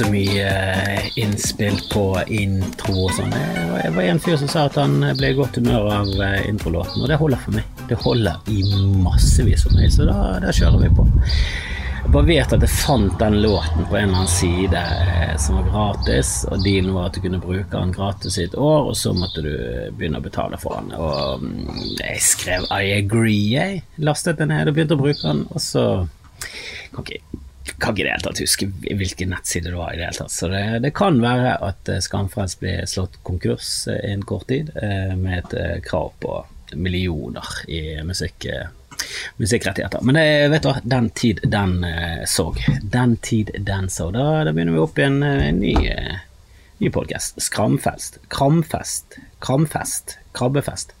Så mye eh, innspill på intro og sånn. Det var- en fyr som sa at han ble i godt humør av eh, introlåten, og det holder for meg. Det holder i massevis for meg, så da, da kjører vi på. Jeg bare vet at jeg fant den låten på en eller annen side eh, som var gratis, og dealen var at du kunne bruke den gratis i et år, og så måtte du begynne å betale for den. Og mm, jeg skrev I agree, jeg. Lastet den ned og begynte å bruke den, og så kan ikke kan ikke i det huske hvilken nettside det var. i det hele tatt. Så det, det kan være at eh, Skamfrelst blir slått konkurs eh, en kort tid, eh, med et krav på millioner i musikk, musikkrettigheter. Men det, vet du den tid, den så. Den tid, den så. Da, da begynner vi opp i en, en ny, eh, ny podkast. Skramfest. Kramfest. Kramfest. Krabbefest.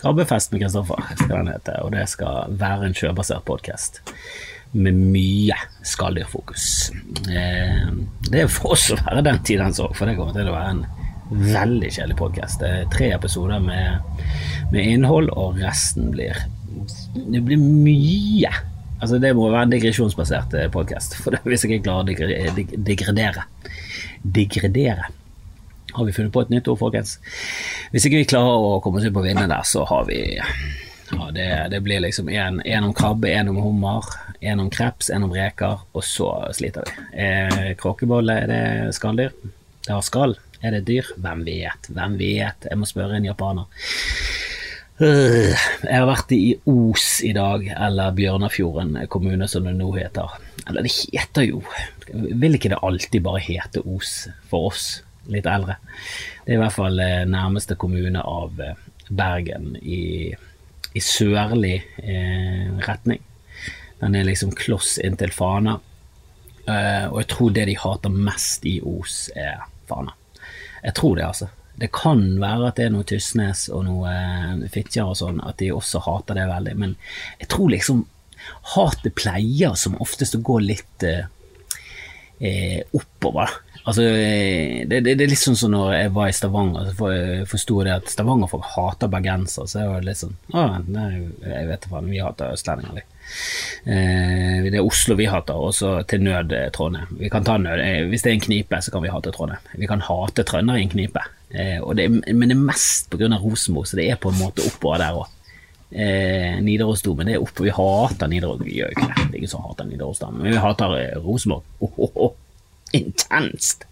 Krabbefest med Kristoffer skal den hete, og det skal være en sjøbasert podkast med mye skalldyrfokus. Eh, det er for oss å være den tiden så, for det kommer til å være en veldig kjedelig podkast. Det er tre episoder med, med innhold, og resten blir Det blir mye. Altså Det må være en digresjonsbasert podkast, for hvis jeg ikke klarer å dig- digredere Digredere. Har vi funnet på et nytt ord, folkens? Hvis ikke vi klarer å komme oss ut på vinden der, så har vi ja, det, det blir liksom én om krabbe, en om hummer, en om kreps, en om reker, og så sliter vi. Eh, Kråkebolle, er det skalldyr? Det har skall. Er det dyr? Hvem vet? Hvem vet? Jeg må spørre en japaner. Øh, Jeg har vært i Os i dag, eller Bjørnafjorden kommune som det nå heter. Eller det heter jo Vil ikke det alltid bare hete Os for oss litt eldre? Det er i hvert fall eh, nærmeste kommune av eh, Bergen i, i sørlig eh, retning. Den er liksom kloss inntil Fana. Uh, og jeg tror det de hater mest i Os, er Fana. Jeg tror det, altså. Det kan være at det er noe Tysnes og noe uh, Fitjar og sånn, at de også hater det veldig, men jeg tror liksom hatet pleier som oftest å gå litt uh, oppover. Altså, eh, det, det, det er litt sånn som når jeg var i Stavanger, så for- jeg det at Stavanger-folk hater bergensere. Så jeg var litt sånn Å, nei, jeg vet faen, vi hater østlendinger, litt. Eh, det er Oslo vi hater, og så til nød eh, Trondheim. Vi kan ta nød, eh, Hvis det er en knipe, så kan vi hate Trondheim. Vi kan hate trøndere i en knipe. Eh, det, men det er mest pga. Rosenborg, så det er på en måte oppover der òg. Eh, Nidarosdomen, det er oppe. Vi hater Nidaros. Vi gjør jo ikke det. Det er ingen som hater Nidarosdomen, men vi hater eh, Rosenborg. Oh, oh, oh. Intenst!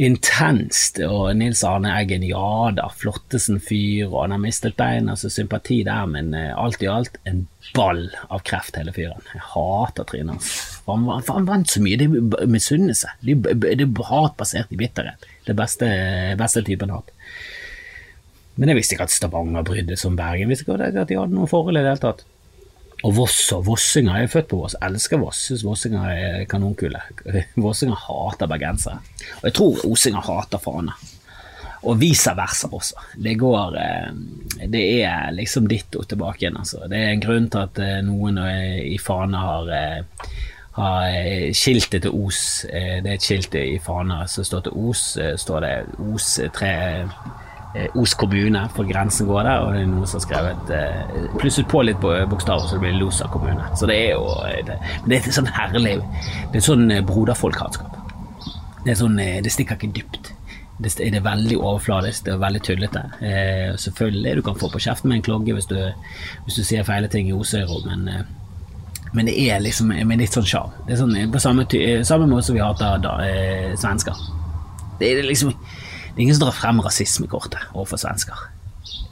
Intenst. Og Nils Arne Eggen, ja da, flottesen fyr, og han har mistet bein, altså sympati der, men eh, alt i alt en ball av kreft, hele fyren. Jeg hater trynet hans. Han, han vant så mye. Det er misunnelse. Det er hat basert i bitterhet. Det beste, beste typen hat. Men jeg visste ikke at Stavanger brydde seg om Bergen. Jeg visste ikke at de hadde noe forhold i det hele tatt. Og Voss og Vossinger. Jeg er født på Voss, elsker Voss. Syns Vossinger er kanonkule. Vossinger hater bergensere. Og jeg tror Osinger hater Fana. Og vice versa også. Det går eh, Det er liksom ditto tilbake igjen, altså. Det er en grunn til at eh, noen eh, i Fana har har skiltet til Os. Det er et skilt i Fana som står til Os. står det Os tre Os kommune, for grensen går der, og det er noen som har skrevet eh, Plusset på litt på bokstaver, så det blir Losa kommune. Så det er jo eh, det, det er sånn herlig Det er sånn eh, broderfolkhatskap. Det sånn eh, Det stikker ikke dypt. Det det er veldig overfladisk, det er veldig tullete. Eh, selvfølgelig, du kan få på kjeften med en klogge hvis du, hvis du sier feile ting i Osøyro, men eh, men det er liksom med litt sånn sjarm. Sånn, på samme, samme måte som vi hater da, eh, svensker. Det er liksom Det er ingen som drar frem rasismekortet overfor svensker.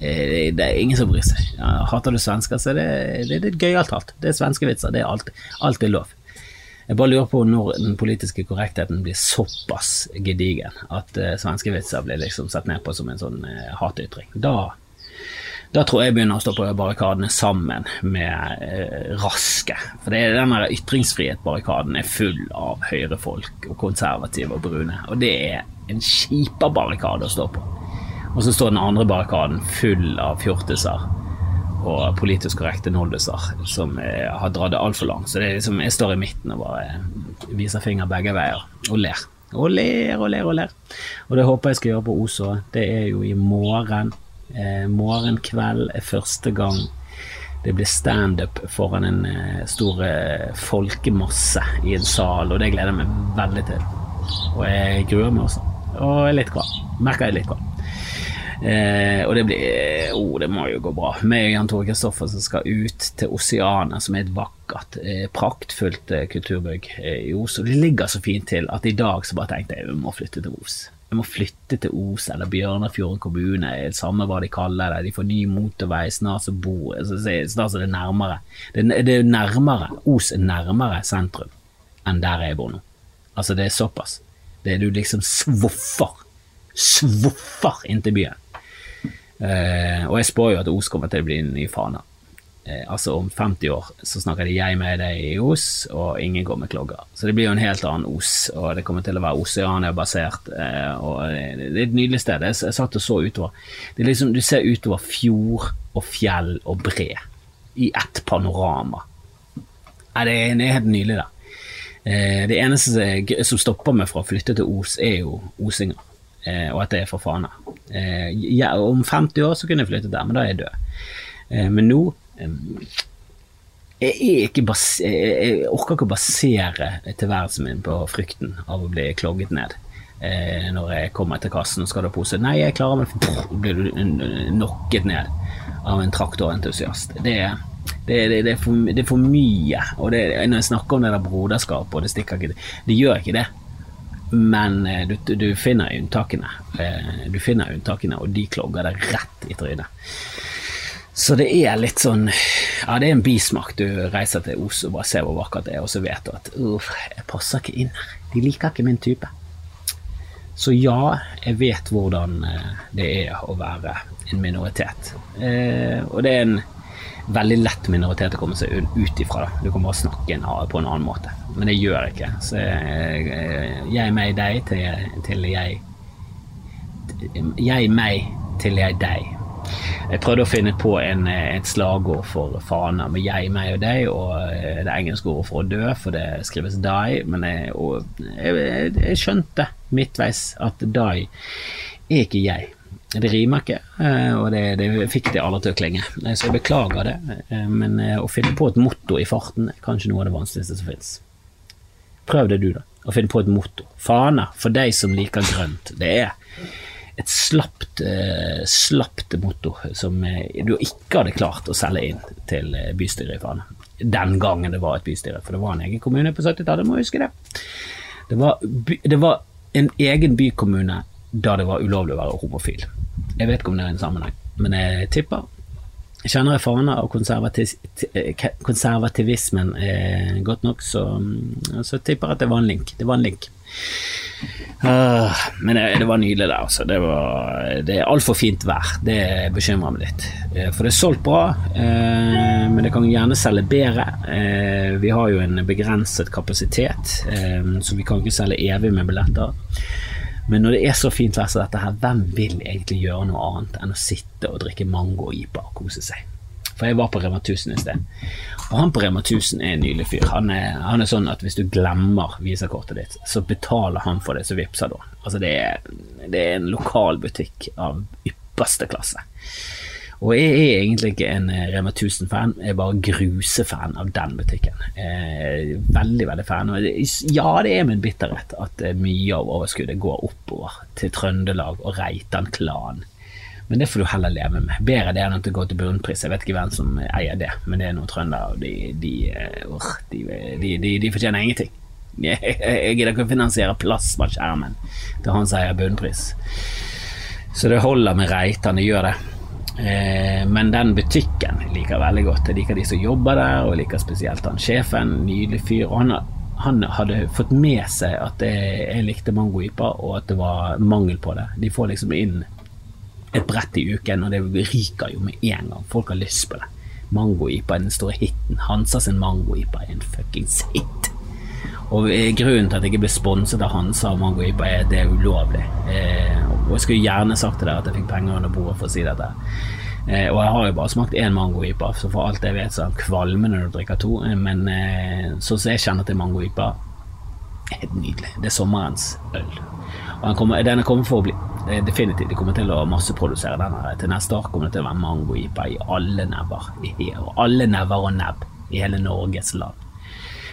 Eh, det er ingen som bryr seg. Ja, hater du svensker, så det, det, det er gøyalt alt. Det er svenskevitser. Det er alt, alt er lov. Jeg bare lurer på når den politiske korrektheten blir såpass gedigen at uh, svenske vitser blir liksom sett ned på som en sånn uh, hatytring. Da, da tror jeg begynner å stå på barrikadene sammen med uh, Raske. For det er denne ytringsfrihetsbarrikaden er full av høyrefolk og konservative og brune. Og det er en kjipa barrikade å stå på. Og så står den andre barrikaden full av fjortiser og politisk korrekte noldiser som eh, har dratt det altfor langt. Så det er liksom, jeg står i midten og bare viser finger begge veier og ler. Og ler og ler og ler. Og det håper jeg skal gjøre på Oso. Det er jo i morgen. Eh, morgenkveld er første gang det blir standup foran en eh, stor eh, folkemasse i en sal, og det gleder jeg meg veldig til. Og jeg gruer meg også. Og litt hva. Merker jeg litt hva. Eh, og det blir oh, det må jo gå bra. Meg og Jan Tore Kristoffersen skal ut til Oseanet, som er et vakkert, eh, praktfullt eh, kulturbygg eh, i Os. Og det ligger så fint til at i dag så bare tenkte jeg vi må flytte til Os. Vi må flytte til Os eller Bjørnafjorden kommune, samme hva de kaller det. De får ny motorvei, snart så bor Snart så det nærmere. Det, det er nærmere. Os er nærmere sentrum enn der jeg bor nå. Altså, det er såpass. Det er du liksom svoffer. Svoffer inn til byen. Eh, og jeg spår jo at Os kommer til å bli en ny Fana. Eh, altså om 50 år så snakker de jeg med deg i Os, og ingen går med klogger. Så det blir jo en helt annen Os, og det kommer til å være Oseania-basert. Eh, og det er et nydelig sted. Jeg, jeg satt og så utover. Det er liksom, Du ser utover fjord og fjell og bre i ett panorama. Ja, det, er, helt nydelig der. Eh, det eneste som stopper meg fra å flytte til Os, er jo osinger. Eh, og at det er for Fana. Eh, ja, om 50 år så kunne jeg flyttet der, men da er jeg død. Eh, men nå jeg, ikke jeg, orker ikke å basere tilværelsen min på frykten av å bli klogget ned. når jeg kommer til kassen og skal ha pose. Nei, jeg klarer meg blir du knocket ned av en traktorentusiast. Det, det, det, det, er for, det er for mye. Og når jeg snakker om det der broderskapet, og det stikker ikke Det gjør ikke det. Men eh, du, du, finner unntakene. Eh, du finner unntakene, og de klogger deg rett i trynet. Så det er litt sånn Ja, det er en bismak. Du reiser til Os og bare ser hvor vakkert det er, og så vet du at uff, jeg passer ikke inn her. De liker ikke min type. Så ja, jeg vet hvordan eh, det er å være en minoritet. og det er en veldig lett minoritet å komme seg ut ifra. Da. Du kan bare snakke på en annen måte. Men det gjør jeg ikke. Så jeg, jeg meg, deg til, til jeg Jeg meg til jeg deg. Jeg prøvde å finne på en, et slagord for Fana med jeg, meg og deg, og eh, det engelske ordet for å dø, for det skrives die. Men jeg, jeg, jeg skjønte midtveis at die er ikke jeg. Det rimer ikke, eh, og det, det fikk det alle til å klinge. Eh, så jeg beklager det, eh, men å finne på et motto i farten er kanskje noe av det vanskeligste som fins. Prøv det du, da. Å finne på et motto. Fana, for deg som liker grønt. Det er et slapt, slapt motto som du ikke hadde klart å selge inn til bystyret i Fana. Den gangen det var et bystyre, for det var en egen kommune på 70-tallet, må huske det. Det var, det var en egen bykommune da det var ulovlig å være homofil. Jeg vet ikke om det er en sammenheng, men jeg tipper. Kjenner jeg fana av konservativ konservativismen eh, godt nok, så, så tipper jeg at det var en link. Det var en link. Uh, men det, det, var nydelig der, altså. Det, var, det er altfor fint vær. Det bekymrer meg litt. Uh, for det er solgt bra, uh, men det kan gjerne selge bedre. vi har jo en begrenset kapasitet, så vi kan ikke selge evig med billetter. Men når det er så fint vær som dette her, hvem vil egentlig gjøre noe annet enn å sitte og drikke mango og kose seg? For jeg var på Rema 1000 i sted, og han på Rema 1000 er en nylig fyr. Han er, han er sånn at hvis du glemmer visakortet ditt, så betaler han for det, så vippser du. Altså det er, det er en lokal butikk av ypperste klasse. Og jeg er egentlig ikke en eh, Rema 1000-fan, jeg er bare grusefan av den butikken. Eh, veldig, veldig fan. ja, det er min bitterhet at eh, mye av overskuddet går oppover til Trøndelag og Reitan Klan. Men det får du heller leve med. Bedre det enn at det går til bunnpris. Jeg vet ikke hvem som eier det, men det er noen trøndere, og de, de, de, de, fortjener ingenting. Jeg gidder ikke å finansiere plasmaskjermen til han som eier bunnpris. Så det holder med Reitan, det gjør det. Eh, men den butikken liker jeg veldig godt. Jeg liker de som jobber der, og liker spesielt han sjefen. Nydelig fyr. Og han han hadde fått med seg at jeg, jeg likte mangojipa, og at det var mangel på det. De får liksom inn et brett i uken, og det ryker jo med en gang. Folk har lyst på det. Mangojipa er den store hiten. Hansa sin mangoipa er en fuckings hit. Og Grunnen til at jeg ikke ble sponset av Hansa og mangoipa, er at det er ulovlig. Eh, og Jeg skulle gjerne sagt til dere at jeg fikk penger under bordet for å si dette. Eh, og jeg har jo bare smakt én mangoipa, så for alt jeg vet så er den kvalme når du drikker to. Eh, men eh, sånn som jeg kjenner til mango ipa, helt nydelig. Det er sommerens øl. Og den, kommer, den er kommet for å bli. Definitivt. De kommer til å masseprodusere den her. Til neste år kommer det til å være mango ipa i alle never. I alle never og nebb i hele Norges land.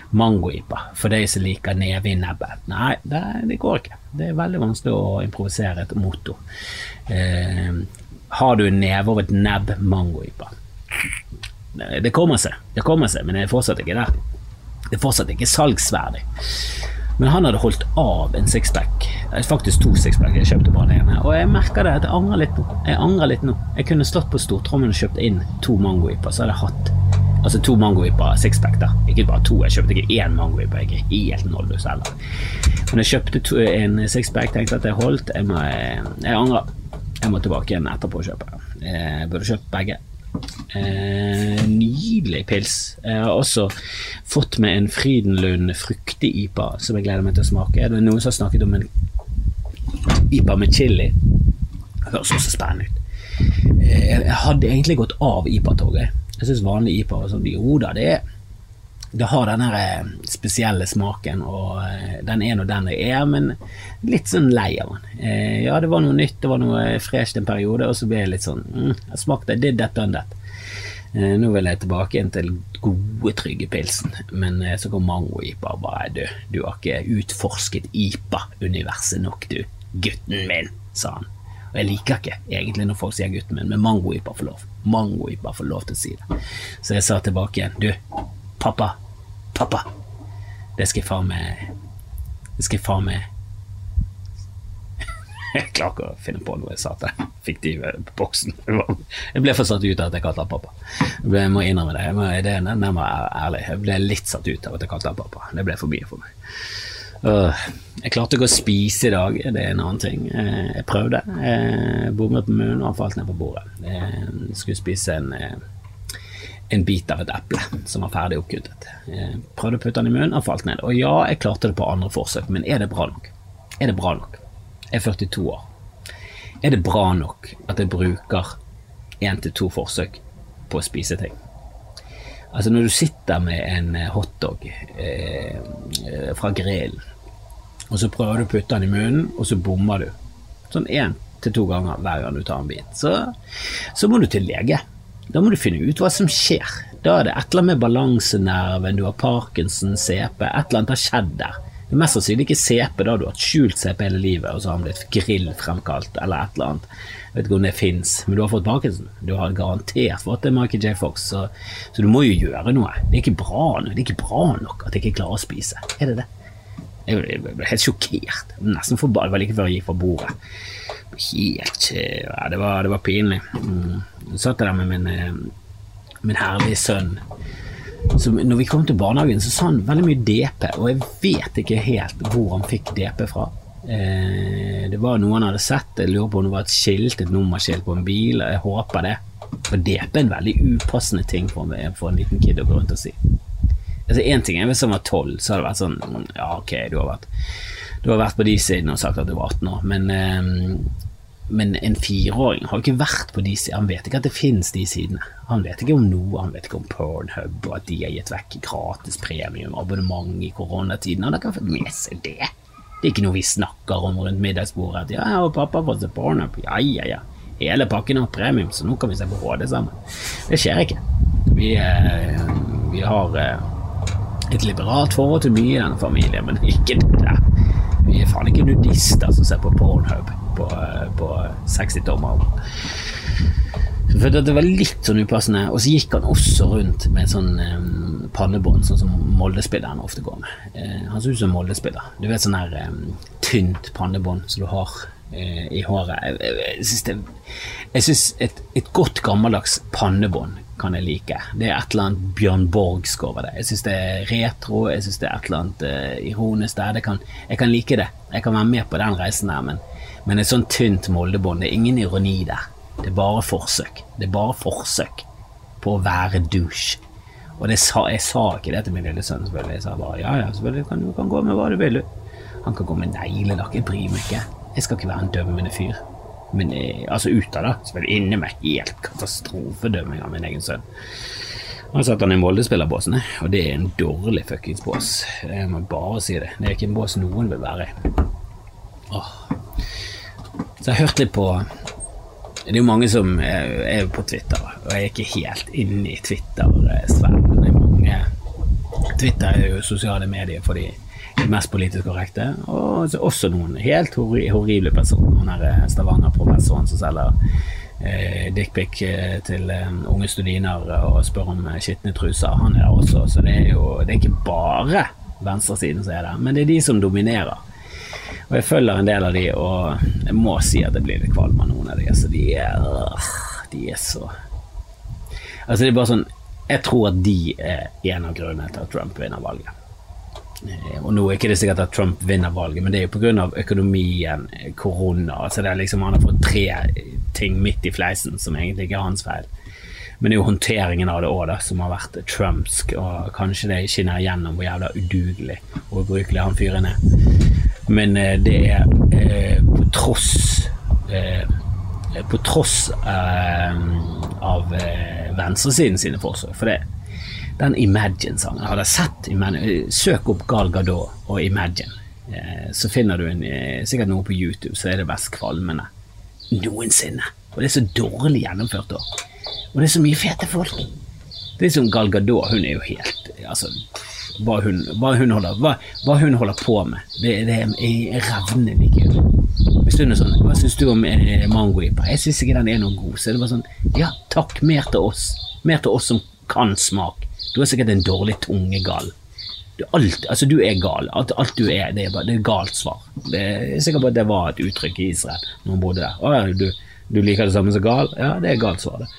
Mangoipa for de som liker neve i nebbet. Nei, det, det, går ikke. Det er veldig vanskelig å improvisere et motto. Eh, har du en neve over et nebb mangoipa? Det kommer seg, det kommer seg, men det er fortsatt ikke der. Det er fortsatt ikke salgsverdig. Men han hadde holdt av en sixpack, eh, faktisk to sixpack. Jeg kjøpte bare den ene. Og jeg merker det at jeg angrer litt. Jeg angrer litt nå. Jeg kunne slått på stortrommen og kjøpt inn to mangoiper, så hadde jeg hatt Altså to mangovipper, sixpack, da. Ikke bare to, jeg kjøpte ikke én mangoiper. Jeg er helt nollus heller. Men jeg kjøpte to, en sixpack, tenkte at jeg holdt. Jeg, må, jeg angrer. Jeg må tilbake igjen etterpå og kjøpe. Jeg burde kjøpt begge. Eh, nydelig pils. Jeg har også fått med en Frydenlund fruktig-IPA som jeg gleder meg til å smake. Det er noen som har snakket om en IPA med chili. Det høres også spennende ut. Eh, jeg hadde egentlig gått av IPA-toget. Jeg syns vanlig IPA var sånn Jo da, det det har den eh, spesielle smaken, og eh, den er nå den det er, men litt sånn lei av den. Eh, ja, det var noe nytt, det var noe fresht en periode, og så ble jeg litt sånn mm, Jeg smakte did that done that. Nå vil jeg tilbake igjen til gode, trygge pilsen, men så kom mango-ipa og bare Du, du har ikke utforsket IPA-universet nok, du. Gutten min, sa han. Og jeg liker ikke egentlig når folk sier gutten min, men mango-ipa får lov. Mango-ipa får lov til å si det. Så jeg sa tilbake igjen, du, pappa, Pappa, det skal jeg faen meg Det skal jeg faen meg Jeg klarer ikke å finne på noe jeg sa til den fiktive boksen. Jeg ble for satt ut av at jeg kalte han pappa. Jeg, jeg må innrømme det. Jeg må, det er nærmere ærlig. Jeg ble litt satt ut av at jeg kalte han pappa. Det ble for mye for meg. Jeg klarte ikke å spise i dag, det er en annen ting. Jeg prøvde. Jeg bommet på munnen og falt ned på bordet. Jeg skulle spise en en bit av et eple som var ferdig oppkuttet. Jeg prøvde å putte den i munnen, og falt ned. Og ja, jeg klarte det på andre forsøk, men er det bra nok? Er det bra nok? Jeg er 42 år. Er det bra nok at jeg bruker én til to forsøk på å spise ting? Altså Når du sitter med en eh, hotdog eh, fra grillen, og så prøver du å putte den i munnen, og så bommer du. Sånn én til to ganger hver gang du tar en bit. Så, så må du til lege. Da må du finne ut hva som skjer. Da er det et eller annet med balansenerven, du har Parkinson, CP, et eller annet har skjedd der. Er mest sannsynlig ikke CP, da du har hatt skjult CP hele livet, og så har han blitt grillfremkalt, eller et eller annet. Jeg vet ikke om det fins, men du har fått Parkinson. Du har garantert fått det, Michael J. Fox, så, så, du må jo gjøre noe. Det er ikke bra Det er ikke bra nok at jeg ikke klarer å spise. Er det det? Jeg ble helt sjokkert. Nesten forbanna. Det var like før jeg gikk fra bordet. Helt ja, det, var, det var pinlig. Mm. Jeg satt der med min, eh, min herlige sønn. Så når vi kom til barnehagen, så sa han veldig mye DP, og jeg vet ikke helt hvor han fikk DP fra. Eh, det var noe han hadde sett, jeg lurer på om det var et skilt, et nummerskilt på en bil. Jeg håper det. For DP er en veldig upassende ting for, en, for en liten kid å gå rundt og si. Altså Én ting er hvis han var tolv, så hadde det vært sånn Ja, ok, du har vært, du har vært på de sidene og sagt at du var 18 år, men eh, men en fireåring har jo ikke vært på de sidene. Han vet ikke at det finnes de sidene. Han vet ikke om noe, han vet ikke om Pornhub og at de har gitt vekk gratis premiumabonnement i koronatiden. Han har ikke fått med seg det. Det er ikke noe vi snakker om rundt middagsbordet. At ja, og pappa får se Pornhub. Ja, ja, ja. Hele pakken har premium, så nå kan vi se på HD sammen. Det skjer ikke. Vi, eh, vi har eh, et liberalt forhold til mye i denne familien, men ikke det der. Vi er faen ikke nudister som ser på Pornhub på, på 60-tommeren. For det var litt sånn upassende. Og så gikk han også rundt med sånn um, pannebånd, sånn som Molde-spillerne ofte går med. Uh, han så ut som Molde-spiller. Du vet sånn her um, tynt pannebånd som du har uh, i håret. Jeg, jeg, jeg syns et, et, godt gammeldags pannebånd kan jeg like. Det er et eller annet Bjørn Borgsk over det. Jeg syns det er retro, jeg syns det er et eller annet uh, ironisk der. Kan, jeg kan like det. Jeg kan være med på den reisen der, men, men et sånt tynt Moldebånd, det er ingen ironi der. Det er bare forsøk. Det er bare forsøk på å være douche. Og sa, jeg sa ikke det til min lille sønn, selvfølgelig. Jeg sa bare ja, ja, selvfølgelig kan du kan gå med hva du vil, du. Han kan gå med neglelakk, jeg bryr meg ikke. Jeg skal ikke være en dømmende fyr. Men eh, altså av da. Selvfølgelig inni meg helt katastrofedømming av min egen sønn. Han satt han i Molde-spillerbåsen, og det er en dårlig fuckings bås. Jeg må bare si det. Det er ikke en bås noen vil være i. Åh. Så jeg har hørt litt på Det er jo mange som er, er på Twitter, og jeg er ikke helt inne i Twitter-sfæren. Twitter er jo sosiale medier for de mest politisk korrekte, og også noen helt horrible personer. Han er eh, Stavanger-professoren som selger eh, dickpic eh, til eh, unge studiner og spør om eh, skitne truser. Han er der også, så det er jo det er ikke bare venstresiden som er der, men det er de som dominerer. Og jeg følger en del av de, og jeg må si at det blir litt kvalm av noen av de. Altså, de er, de er så Altså, det er bare sånn Jeg tror at de er en av grunnene til at Trump vinner valget. Eh, og nå er ikke det sikkert at Trump vinner valget, men det er jo pga. økonomien, eh, korona. altså det er liksom Han har fått tre ting midt i fleisen som egentlig ikke er hans feil. Men det er jo håndteringen av det òg som har vært trumpsk, og kanskje det skinner gjennom hvor jævla udugelig og ubrukelig han fyren er. Men eh, det er eh, på tross eh, På tross av venstresiden sine forsøk. For det den Imagine-sangen. Har dere sett Imagine? Søk opp Gal Gadot og Imagine. Så finner du en, sikkert noe på YouTube, så er det best kvalmende noensinne. Og det er så dårlig gjennomført òg. Og det er så mye fete folk. Det er som Gal Gadot, hun er jo helt altså, hva hun, hva hun, holder, hva, hva hun holder på med, det, det er revnende kult. Hvis hun er sånn Hva syns du om eh, mangoipa? Jeg syns ikke den er noe god. Så det var sånn Ja, takk, mer til oss. Mer til oss som kan smak. Du er sikkert en dårlig tungegal. Du, alt, altså, du er gal. Alt, alt du er, det er, bare, det er galt svar. Det er sikkert at det var et uttrykk i Israel når hun bodde der. Å, ja, du, du, liker det samme som gal? Ja, det er galt svar, det.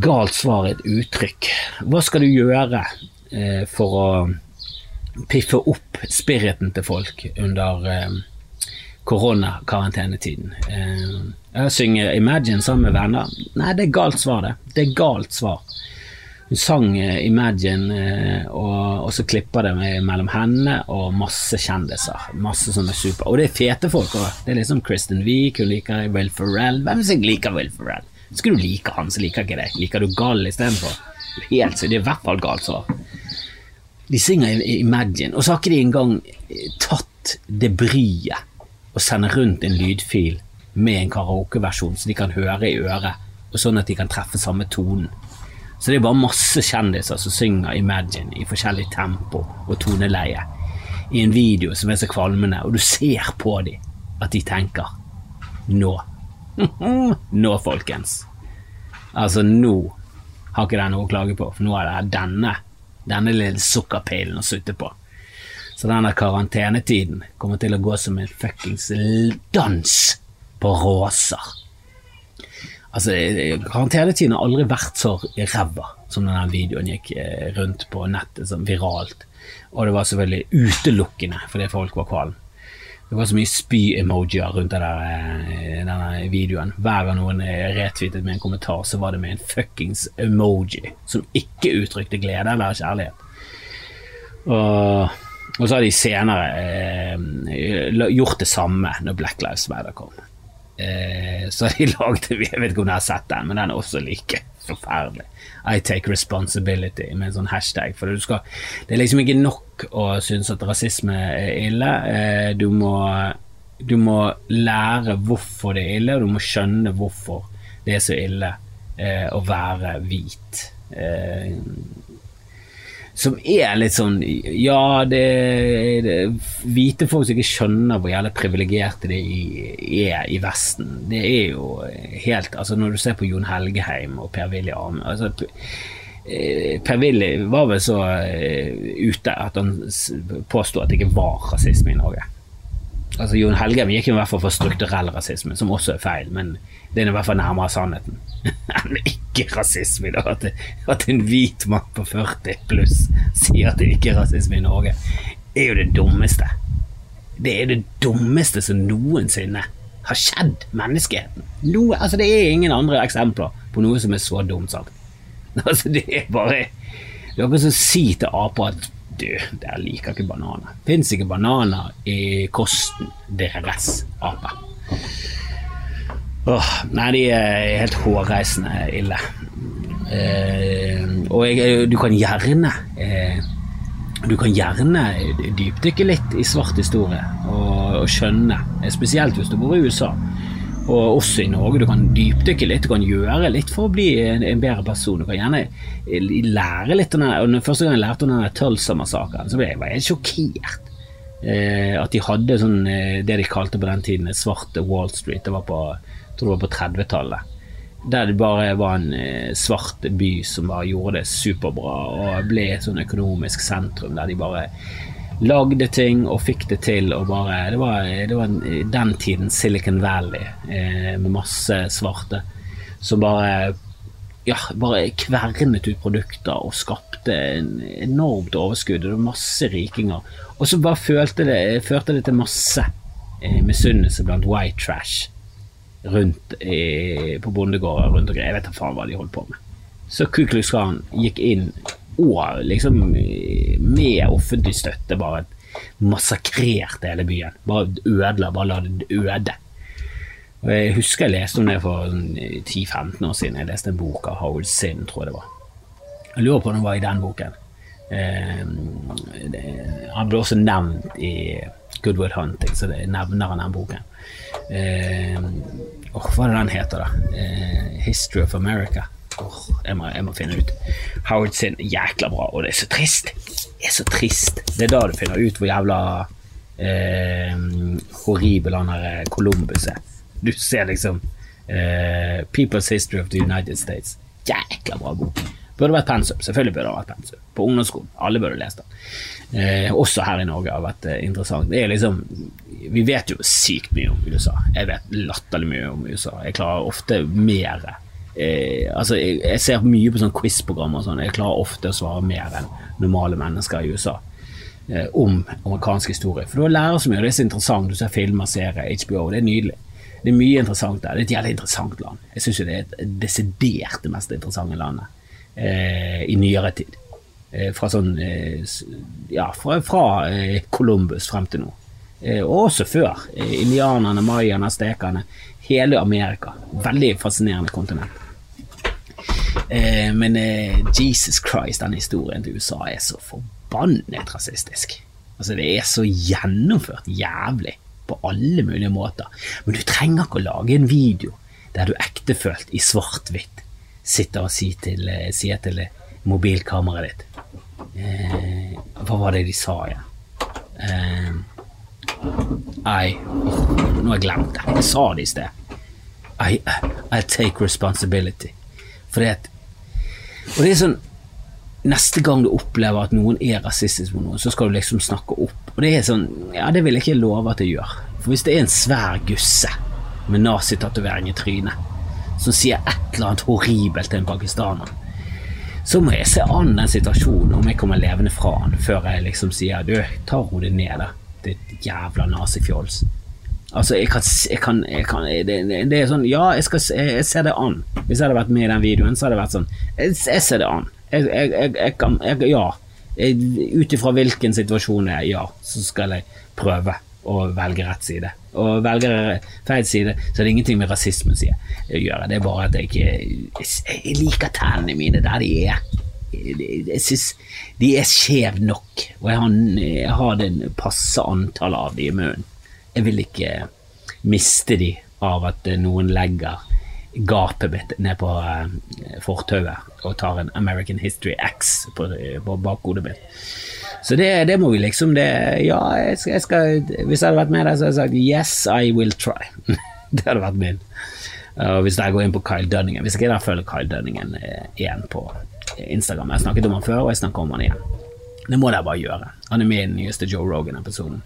Galt svar er et uttrykk. Hva skal du gjøre eh, for å piffe opp spiriten til folk under eh, koronakarantenetiden? Eh, synger Imagine sammen med venner? Nei, det er galt svar, det. Det er galt svar. Hun sang eh, Imagine, eh, og, og, så klipper det mellom henne og masse kjendiser. Masse som er super Og det er fete folk òg. Det er liksom Kristen Wiik, hun liker Will Ferrell. Hvem som liker Will Ferrell? Skal du like han, så liker ikke det. Liker du Gall istedenfor? Helt Det er i hvert fall galt svar. De synger Imagine, og så har ikke de engang eh, tatt det bryet å sende rundt en lydfil med en karaokeversjon så de kan høre i øret, og sånn at de kan treffe samme tonen. Så det er bare masse kjendiser som synger Imagine i forskjellig tempo og toneleie i en video som er så kvalmende, og du ser på dem at de tenker nå. nå, folkens. Altså, nå har ikke den noe å klage på, for nå er det denne, denne lille sukkerpillen å sutte på. Så denne karantenetiden kommer til å gå som en fuckings dans på råser. Altså, Karantenetiden har aldri vært så ræva som denne videoen gikk eh, rundt på nettet sånn viralt. Og det var selvfølgelig utelukkende fordi folk var kvalm. Det var så mye spy-emojier rundt der, eh, denne videoen. Hver gang noen retweetet med en kommentar, så var det med en fuckings emoji som ikke uttrykte glede eller kjærlighet. Og, og så har de senere eh, gjort det samme når Black Lives Matter kom. Eh, så de lagde Jeg vet ikke om dere har sett den, men den er også like forferdelig. I take responsibility med en sånn hashtag. For skal, det er liksom ikke nok å synes at rasisme er ille. Eh, du må, du må lære hvorfor det er ille, og du må skjønne hvorfor det er så ille eh, å være hvit. Eh, som er litt sånn Ja, det, det Hvite folk som ikke skjønner hvor jævlig privilegerte de er i Vesten. Det er jo helt Altså, når du ser på Jon Helgeheim og Per-Willy Arne altså, eh, Per-Willy var vel så uh, ute at han påsto at det ikke var rasisme i Norge. Altså Jon Helgheim gikk i hvert fall for strukturell rasisme, som også er feil, men det er i hvert fall nærmere sannheten enn ikke rasisme i dag. At, at, en hvit mann på 40 pluss sier at det ikke er rasisme i Norge, er jo det dummeste. Det er det dummeste som noensinne har skjedd menneskeheten. Noe, altså Det er ingen andre eksempler på noe som er så dumt sagt. Altså Det er bare Det er akkurat som å si til aper at du, der liker ikke bananer. Fins ikke bananer i kosten deres, aper. Åh, nei, de er helt hårreisende ille. Eh, og jeg, du kan gjerne eh, Du kan gjerne dypdykke litt i svart historie og, og skjønne, spesielt hvis du bor i USA og også i Norge. Du kan dypdykke litt, du kan gjøre litt for å bli en, en bedre person. Du kan gjerne eh, lære litt om den. Første gang jeg lærte om denne Tulsa-massakren, så ble jeg, var jeg sjokkert. Eh, at de hadde sånn, eh, det de kalte på den tiden svart Wall Street. Det var på, på 30-tallet. Der det bare var en eh, svart by som bare gjorde det superbra og ble et sånn økonomisk sentrum der de bare lagde ting og fikk det til. Og bare, det, var, det var den tiden Silicon Valley eh, med masse svarte som bare ja, bare kvernet ut produkter og skapte en enormt overskudd. Det var masse rikinger. Og så bare følte det, førte det til masse eh, misunnelse blant white trash rundt eh, på bondegårder rundt omkring. Jeg vet da faen hva de holdt på med. Så Ku Klux Klan gikk inn og liksom med offentlig støtte bare massakrerte hele byen. Bare ødela, bare la det øde. Og Jeg husker jeg leste om det for 10-15 år siden. Jeg leste en bok av Howard Sinn, tror jeg det var. Jeg lurer på om det var i den boken. Eh, det, han ble også nevnt i Goodwood Hunting, så det nevner han den boken. Eh, oh, hva er det den heter, da? Eh, History of America. Jeg, må, jeg, må, finne ut. Howard sin jækla bra, og det er så trist. Det er så trist. Det er da du finner ut hvor jævla eh, horribel han her eh, Columbus er. Du ser liksom eh, People's History of the United States. Jækla bra bok. Burde vært pensum. Selvfølgelig burde det vært pensum. På ungdomsskolen. Alle burde lest den. Eh, også her i Norge har vært eh, interessant. Det er liksom Vi vet jo sykt mye om USA. Jeg vet latterlig mye om USA. Jeg klarer ofte mer eh, altså jeg, jeg, ser mye på sånn quiz-program og sånn. Jeg klarer ofte å svare mer enn normale mennesker i USA eh, om amerikansk historie. For du lærer så mye, og det er så interessant. Du ser filmer, serier, HBO. Det er nydelig. Det er mye interessant der. Det er et jævlig interessant land. Jeg syns det er et desidert det mest interessante landet eh, i nyere tid. Eh, fra sånn eh, Ja, fra, fra eh, Columbus frem til nå. og også før. indianerne, mayaene, stekerne. Hele Amerika. Veldig fascinerende kontinent. Eh, men eh, Jesus Christ, den historien til USA er så forbannet rasistisk. Altså, det er så gjennomført jævlig på alle mulige måter. Men du trenger ikke å lage en video der du ektefølt i svart-hvitt sitter og sier til, eh, sier til mobilkameraet ditt eh, Hva var det de sa igjen? Eh, I Nå har jeg glemt det. Jeg sa det i sted. I, I take responsibility. For det Og det er sånn Neste gang du opplever at noen er rasistisk mot noen, så skal du liksom snakke opp. Og det er sånn Ja, det vil jeg ikke love at jeg gjør. For hvis det er en svær gusse med nazitatovering i trynet som sier et eller annet horribelt til en pakistaner, så må jeg se an den situasjonen om jeg kommer levende fra han, før jeg liksom sier du, ta hodet ned, da, ditt jævla nazifjols. Altså, jeg kan, jeg kan, jeg kan det, det, er sånn Ja, jeg, skal, jeg, ser det an. Hvis jeg hadde vært med i den videoen, så hadde det vært sånn Jeg, jeg ser det an. Jeg, kan Ja. Ut ifra hvilken situasjon det er, ja, så skal jeg prøve å velge rett side. Og velger feil side, så det ingenting med rasismen å gjøre. Det er bare at jeg ikke Jeg liker tennene mine der de er. Jeg synes de er skjeve nok, og jeg har, jeg har det passe antall av de i munnen. Jeg vil ikke miste de av at noen legger gapet mitt ned på uh, fortauet og tar en American History X på, på bakhodet mitt. Så det, det, må vi liksom det, Ja, jeg skal, jeg skal, hvis jeg hadde vært med der, så hadde jeg sagt yes, I will try. det hadde vært min. Og hvis jeg går inn på Kyle Dunningen Hvis jeg ikke følger Kyle Dunningen uh, igjen på Instagram Jeg har snakket om han før, og jeg snakker om han igjen. Det må dere bare gjøre. Han er med i den nyeste Joe Rogan-episoden.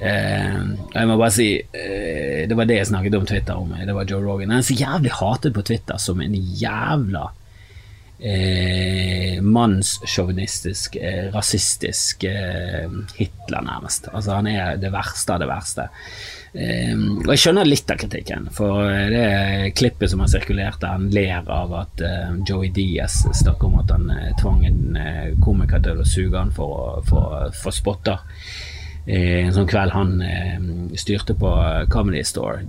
Eh, jeg må bare si eh, Det var det jeg snakket om Twitter om. Det var Joe Rogan. Han er så jævlig hatet på Twitter som en jævla eh, mannssjåvinistisk, eh, rasistisk eh, Hitler, nærmest. Altså Han er det verste av det verste. Eh, og Jeg skjønner litt av kritikken, for det klippet som har sirkulert der han ler av at eh, Joey Diaz snakker om at han eh, tvang en eh, komiker til å suge han for å få spotter en sånn kveld han eh, styrte på Comedy Store.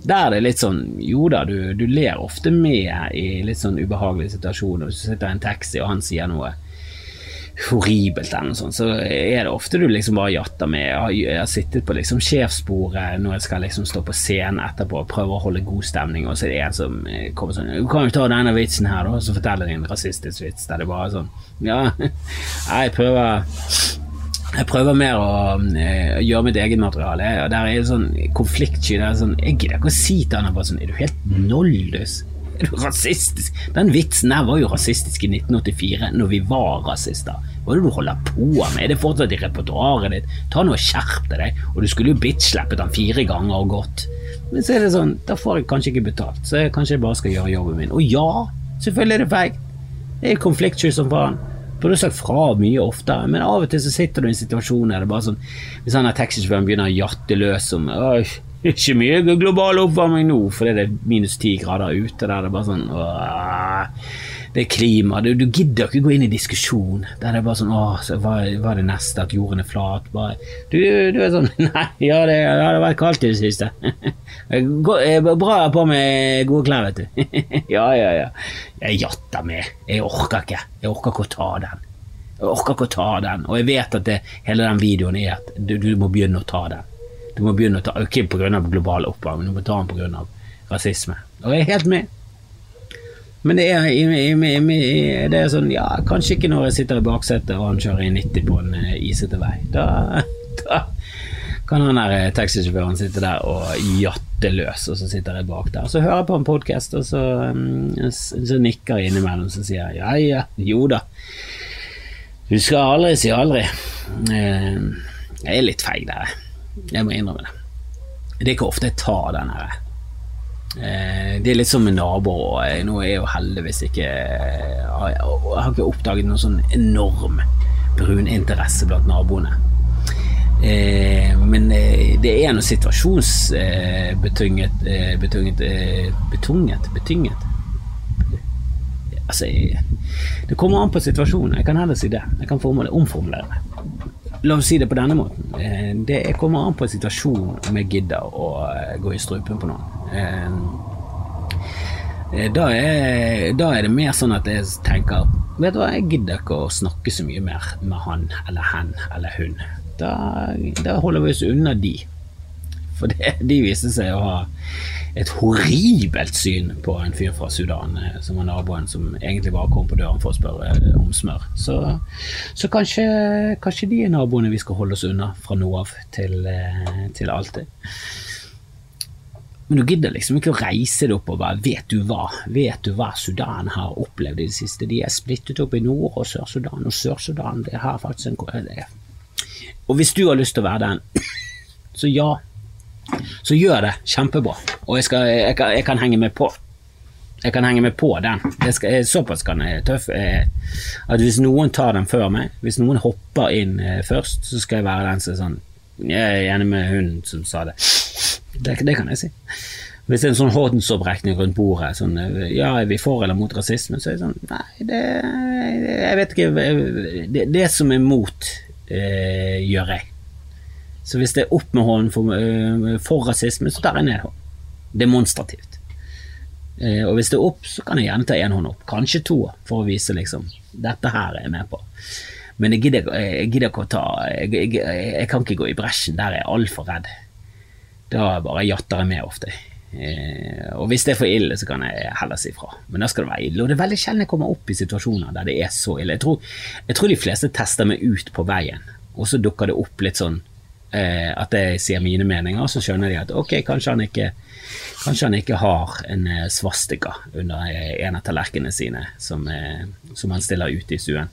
Der er det litt sånn Jo da, du, du ler ofte med i litt sånn ubehagelige situasjoner. Hvis du sitter i en taxi og han sier noe horribelt, eller noe sånt, så er det ofte du liksom bare jatter med. Jeg har, sittet på liksom sjefsbordet når jeg skal liksom stå på scenen etterpå og prøve å holde god stemning, og så er det en som eh, kommer sånn 'Du kan jo ta denne vitsen her', da, og så forteller de en rasistisk vits der det bare er sånn Ja, jeg prøver jeg prøver mer å uh, gjøre mitt eget materiale. Og der er det sånn konfliktsky. Der er sånn, jeg gidder ikke å si til han bare sånn Er du helt noldus? Er du rasistisk? Den vitsen her var jo rasistisk i 1984, når vi var rasister. Hva er det du holder på med? Er det fortsatt i repertoaret ditt? Ta nå og Skjerp deg. Og du skulle jo bitch-slappet han fire ganger og gått. Men så er det sånn, da får jeg kanskje ikke betalt, så jeg kanskje jeg bare skal gjøre jobben min. Og ja, selvfølgelig er det feigt. Det er konfliktsky som faen. Burde sagt fra mye oftere, men av og til så sitter du i en situasjon der det bare sånn Hvis han taxisjåføren begynner å jatte løs om ikke mye global oppvarming nå fordi det er minus ti grader ute, der det er bare sånn åh, det er klima. Du, du, gidder ikke gå inn i diskusjon der det er bare sånn Åh, så hva, hva er det neste? At jorden er flat? Bare, du, du, er sånn Nei, ja, det, ja, det vært kaldt i det siste. Bra på med gode klær, vet du. ja, ja, ja. Jeg jatter med. Jeg orker ikke. Jeg orker ikke å ta den. Jeg orker ikke å ta den. Og jeg vet at det, hele den videoen er at du, du, må begynne å ta den. Du må begynne å ta, Ikke pga. global oppvarming, du må ta den pga. rasisme. Og jeg er helt med. Men det er, det er, sånn Ja, kanskje ikke når jeg sitter i baksetet og han kjører i 90 på en eh, isete vei. Da, da kan han der eh, taxisjåføren sitte der og jatte løs, og så sitter jeg bak der. Så hører jeg på en podkast, og så, mm, så nikker jeg innimellom og sier ja ja, jo da. Du skal aldri si aldri. Eh, jeg er litt feig der, jeg må innrømme det. Det er ikke ofte jeg tar den her det er litt som med naboer. Nå er jeg jo heldigvis ikke Jeg har ikke oppdaget noen sånn enorm brun interesse blant naboene. Eh, men eh, det er noe situasjonsbetunget betunget, betunget, betunget Altså, det kommer an på situasjonen. Jeg kan heller si det. Jeg kan omformulere det. La oss si det på denne måten. Eh, det kommer an på en situasjon om jeg gidder å eh, gå i strupen på noen. Eh, da er, da er, det mer sånn at jeg tenker Vet du hva, jeg gidder ikke å snakke så mye mer med han eller hen eller hun. Da, da holder vi oss unna de. For det, de viste seg å ha et horribelt syn på en fyr fra Sudan eh, som var naboen, som egentlig bare kom på døren for å spørre eh, om smør. Så, så kanskje, kanskje, de er naboene vi skal holde oss unna fra nå av til, til alltid. Men du gidder liksom ikke å reise deg opp og bare Vet du hva? Vet du hva Sudan har opplevd i det siste? De er splittet opp i Nord- og Sør-Sudan, og Sør-Sudan det har faktisk en det. Og hvis du har lyst til å være den, så ja, så gjør det kjempebra. Og jeg, skal, jeg, kan, jeg, kan, henge med på. Jeg kan henge med på den. Skal, såpass kan jeg tøff at hvis noen tar den før meg, hvis noen hopper inn eh, først, så skal jeg være den som er sånn Jeg er enig med hun som sa det. Det, det kan jeg si. Hvis det er en sånn håndsopprekning rundt bordet, sånn Ja, er vi for eller mot rasisme? Så er det sånn Nei, det Jeg vet ikke Det, det som er mot, eh, gjør jeg. Så hvis det er opp med hånden for, eh, for rasisme, så tar jeg ned hånden. Demonstrativt. Eh, og hvis det er opp, så kan jeg gjerne ta én hånd opp. Kanskje to, for å vise liksom dette her er jeg med på. Men jeg gidder, jeg gidder ikke å ta jeg, jeg, jeg, kan ikke gå i bresjen. Der er jeg altfor redd. Da bare jatter jeg med ofte. Eh, og hvis det er for ille, så kan jeg heller si fra. Men da skal det være ille. Og det er veldig sjelden jeg kommer opp i situasjoner der det er så ille. Jeg tror, jeg tror de fleste tester meg ut på veien, og så dukker det opp litt sånn eh, at jeg sier mine meninger, så skjønner de at ok, kanskje han ikke, kanskje han ikke har en eh, svastika under eh, en av tallerkenene sine som, eh, som, han stiller ute i stuen.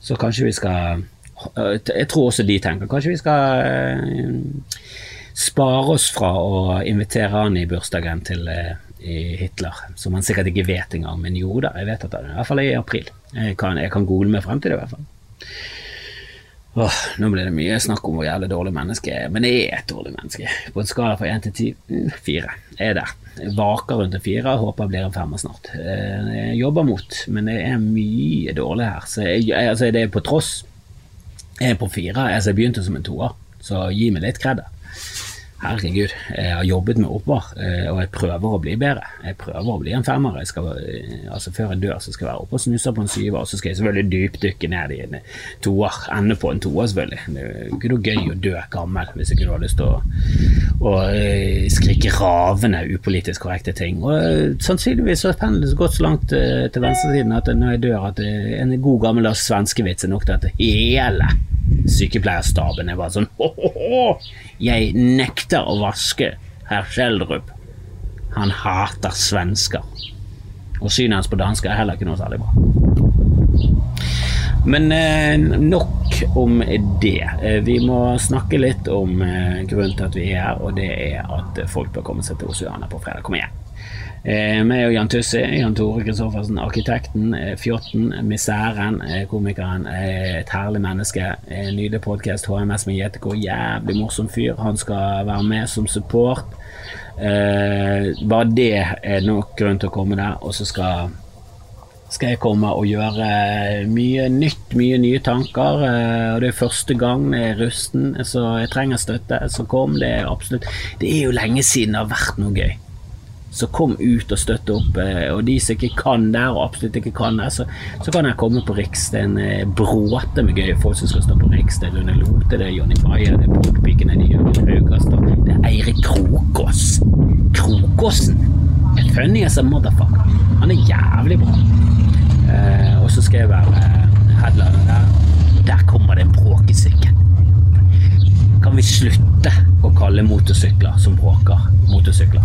Så kanskje vi skal Jeg tror også de tenker kanskje vi skal spare oss fra å invitere han i bursdagen til eh, Hitler, som han sikkert ikke vet engang, men jo da, jeg vet at det er i hvert fall i april. Jeg kan, jeg kan google meg frem til det, i hvert fall. Åh, nå blir det mye snakk om hvor jævlig dårlig menneske jeg er, men jeg er et dårlig menneske. På en skala fra én til ti mm, fire. Jeg er der. Jeg vaker rundt en fire, håper jeg blir en femmer snart. Eh, jeg jobber mot, men jeg er mye dårlig her. Så jeg, altså, det er på tross. Jeg er på fire. Altså, jeg begynte som en toer, så gi meg litt kred. Herregud, jeg har jobbet meg oppover, eh, og jeg prøver å bli bedre. Jeg prøver å bli en femmer. Jeg skal, eh, altså Før jeg dør, så skal jeg være oppe og snuse på en syver, og så skal jeg selvfølgelig dypdykke ned i en toer. Ende på en toer, selvfølgelig. Det er ikke noe gøy å dø gammel hvis ikke du har lyst til å, å eh, skrike ravende upolitisk korrekte ting. Og Sannsynligvis har pendelen gått så langt til venstresiden at når jeg dør, at en god gammeldags svenskevits er nok til at hele sykepleierstaben er bare sånn ho-ho-ho, jeg nekter å vaske herr Schjelderup. Han hater svensker. Og synet hans på dansker er heller ikke noe særlig bra. Men eh, nok om det. Eh, vi må snakke litt om eh, grunnen til at vi er her, og det er at folk bør komme seg til Oceana på fredag. Kom igjen. Eh, meg og Jan Tussi, Jan Tore Kristoffersen, arkitekten, eh, fjotten, misæren, eh, komikeren, eh, et herlig menneske. Nydelig podkast, HMS med JTK, jævlig morsom fyr. Han skal være med som support. Eh, bare det er nok grunn til å komme der. Og så skal, skal jeg komme og gjøre mye nytt, mye nye tanker. Eh, og det er første gang jeg er rusten, så jeg trenger støtte. Så kom, det er absolutt Det er jo lenge siden det har vært noe gøy. Så kom ut og støtte opp. Eh, og de som ikke kan der, og absolutt ikke kan der, så, så kan jeg komme på Riks. Det er en eh, bråte med gøye folk som skal stå på Riks. Det er Rune Lote, det er Jonny Bayer, det er Portpikene, det er Jørgen Haugastad, det er Eirik Krokås. Krokåsen funny as a motherfucker. Han er jævlig bra. Eh, og så skal jeg være eh, headliner der. Der kommer det en bråkesykkel. Kan vi slutte å kalle motorsykler som bråker, motorsykler?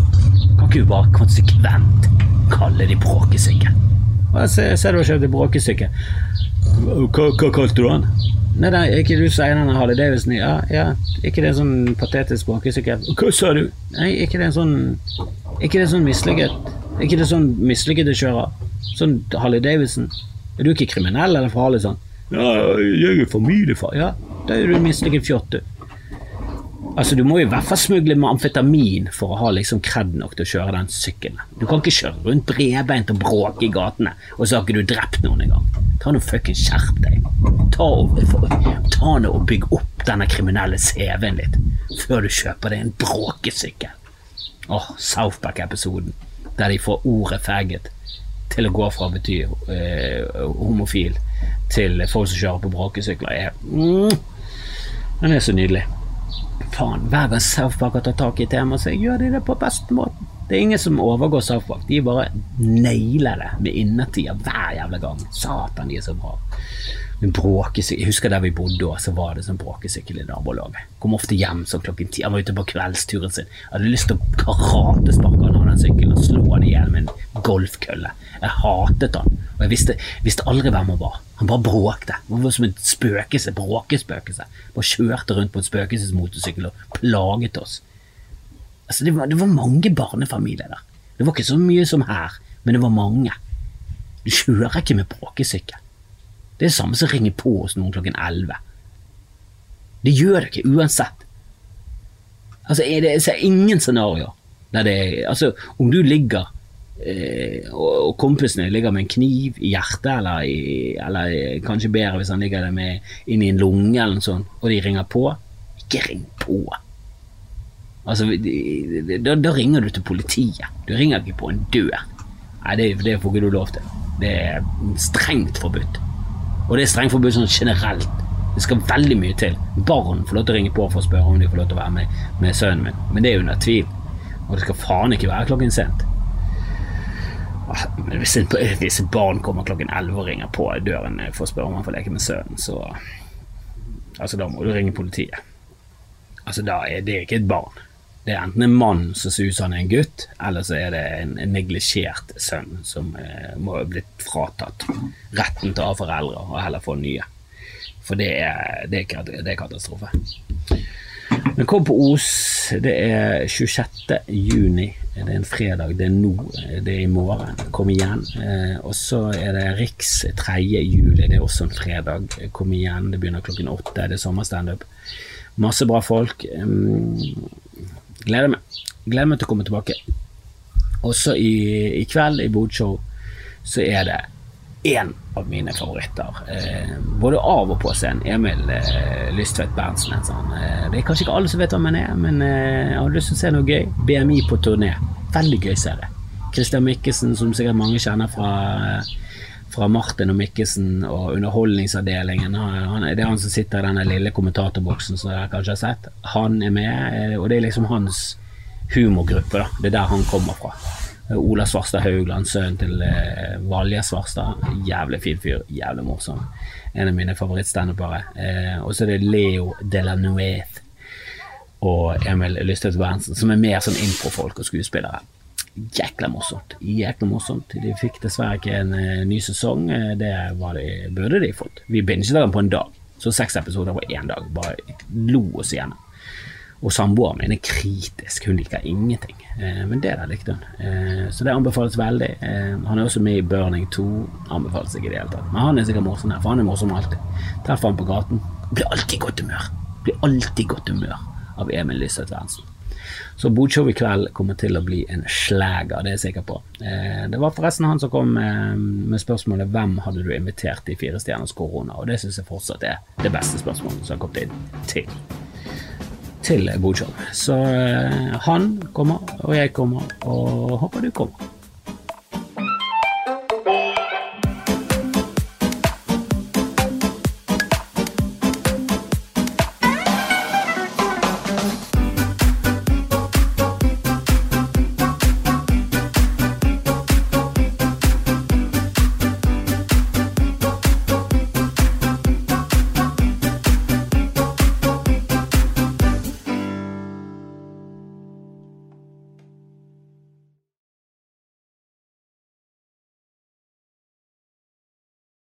Kan ikke du bare konsekvent kalle de bråkesykkel? Se, ser du har kjøpt en bråkesykkel. Hva, hva kalte du den? Nei, det er ikke du som eier denne Harley Davidson? Ja, ja, ikke det en sånn patetisk bråkesykkel? Hva sa du? Nei, ikke det en sånn Ikke det sånn mislykket Ikke det sånn mislykket kjører? kjøre? Sånn Harley Davidson? Er du ikke kriminell eller farlig sånn? Ja, jeg er familiefar. Ja, da er du en mislykket fjott, du. Altså, Du må i hvert fall smugle med amfetamin for å ha liksom kred nok til å kjøre den sykkelen. Du kan ikke kjøre rundt bredbeint og bråke i gatene, og så har ikke du drept noen engang. Ta nå fuckings skjerp deg. Ta, og, ta nå og bygg opp denne kriminelle CV-en litt før du kjøper deg en bråkesykkel. Åh, Southback-episoden der de får ordet 'faggot' til å gå fra å bety eh, homofil til folk som kjører på bråkesykler. Er, mm, den er så nydelig faen, hver gang Southpark har tatt tak i temaet, så gjør de det på beste måten. Det er ingen som overgår Southpark. De bare nailer det med innertier hver jævla gang. Satan, de er så bra. Bråkesykkel. Jeg husker der vi bodde så var det sånn bråkesykkel i nabolaget. Kom ofte hjem sånn klokken ti. Han var ute på kveldsturen sin. Jeg hadde lyst til å karatesparke han av den sykkelen og slå han i hjel med en golfkølle. Jeg hatet han, og jeg visste, visste aldri hvem han var. Han bare bråkte. Han var som et spøkelse, bråkespøkelse. Bare kjørte rundt på en spøkelsesmotorsykkel og plaget oss. Altså, det var, det var mange barnefamilier der. Det var ikke så mye som her, men det var mange. Du kjører ikke med bråkesykkel. Det er det samme som ringer på hos noen klokken elleve. Det gjør det ikke uansett. Altså, er det, er ingen scenarioer der det Altså, om du ligger Eh, og kompisene ligger med en kniv i hjertet, eller, i, eller kanskje bedre hvis han ligger der med inn i en lunge, eller noe sånt, og de ringer på. Ikke ring på! Altså, da, da, ringer du til politiet. Du ringer ikke på en dør. Nei, det, det får ikke du lov til. Det er strengt forbudt. Og det er strengt forbudt sånn generelt. Det skal veldig mye til. Barn får lov til å ringe på for å spørre om de får lov til å være med, med sønnen min, men det er under tvil. Og det skal faen ikke være klokken sent. Hvis, hvis et barn kommer klokken 11 og ringer på døren for å spørre om han får leke med sønnen, så Altså, da må du ringe politiet. Altså, da er det ikke et barn. Det er enten en mann som ser ut som han er en gutt, eller så er det en, neglisjert sønn som eh, må ha blitt fratatt retten til å ha foreldre, og heller få nye. For det er, det er, det er katastrofe. Men kom på Os. Det er 26. juni. Det er en fredag. Det er nå. Det er i morgen. Kom igjen. Eh, og så er det Riks 3. juli. Det er også en fredag. Kom igjen. Det begynner klokken åtte. Det er sommerstandup. Masse bra folk. Um, gleder meg. Gleder meg til å komme tilbake. Også i, i kveld, i Bodshow, så er det én av mine favoritter. Eh, både av og på scenen. Emil eh, Lystvedt Berntsen. Sånn. Eh, det er kanskje ikke alle som vet hvem han er, men eh, jeg har lyst til å se noe gøy. BMI på turné. Veldig gøy serie. Christian Mikkelsen, som sikkert mange kjenner fra, fra Martin og Mikkelsen og Underholdningsavdelingen. Han, det er han som sitter i denne lille kommentatorboksen som dere kanskje har sett. Han er med, eh, og det er liksom hans humorgruppe. da. Det er der han kommer fra. Ola Svarstad Haugland, sønnen til eh, Valje Svarstad. Jævlig fin fyr, jævlig morsom. En av mine favorittstandupere. Eh, og så er det Leo Delanuez og Emil Lystvedt Berntsen, som er mer sånn improfolk og skuespillere. Jækla morsomt. Jækla morsomt. De fikk dessverre ikke en uh, ny sesong. Det det de, burde de fått. Vi binget den på en dag. Så seks episoder på én dag. Bare lo oss igjennom. Og samboeren min er kritisk, hun liker ingenting. Eh, men det der likte hun. Eh, så det anbefales veldig. Eh, han er også med i Burning 2. Anbefales ikke i det hele tatt. Men han er sikkert morsom her, for han er morsom alltid. Treffer han på gaten. Blir alltid godt humør. Blir alltid godt humør av Emil Lystvedt Berntsen. Så Bodshow i kveld kommer til å bli en slager, det er jeg sikker på. Eh, det var forresten han som kom med, med spørsmålet 'Hvem hadde du invitert i Fire stjerners korona?' Og det syns jeg fortsatt er det beste spørsmålet som har kommet inn til til Bodshow. Så eh, han kommer, og jeg kommer, og håper du kommer.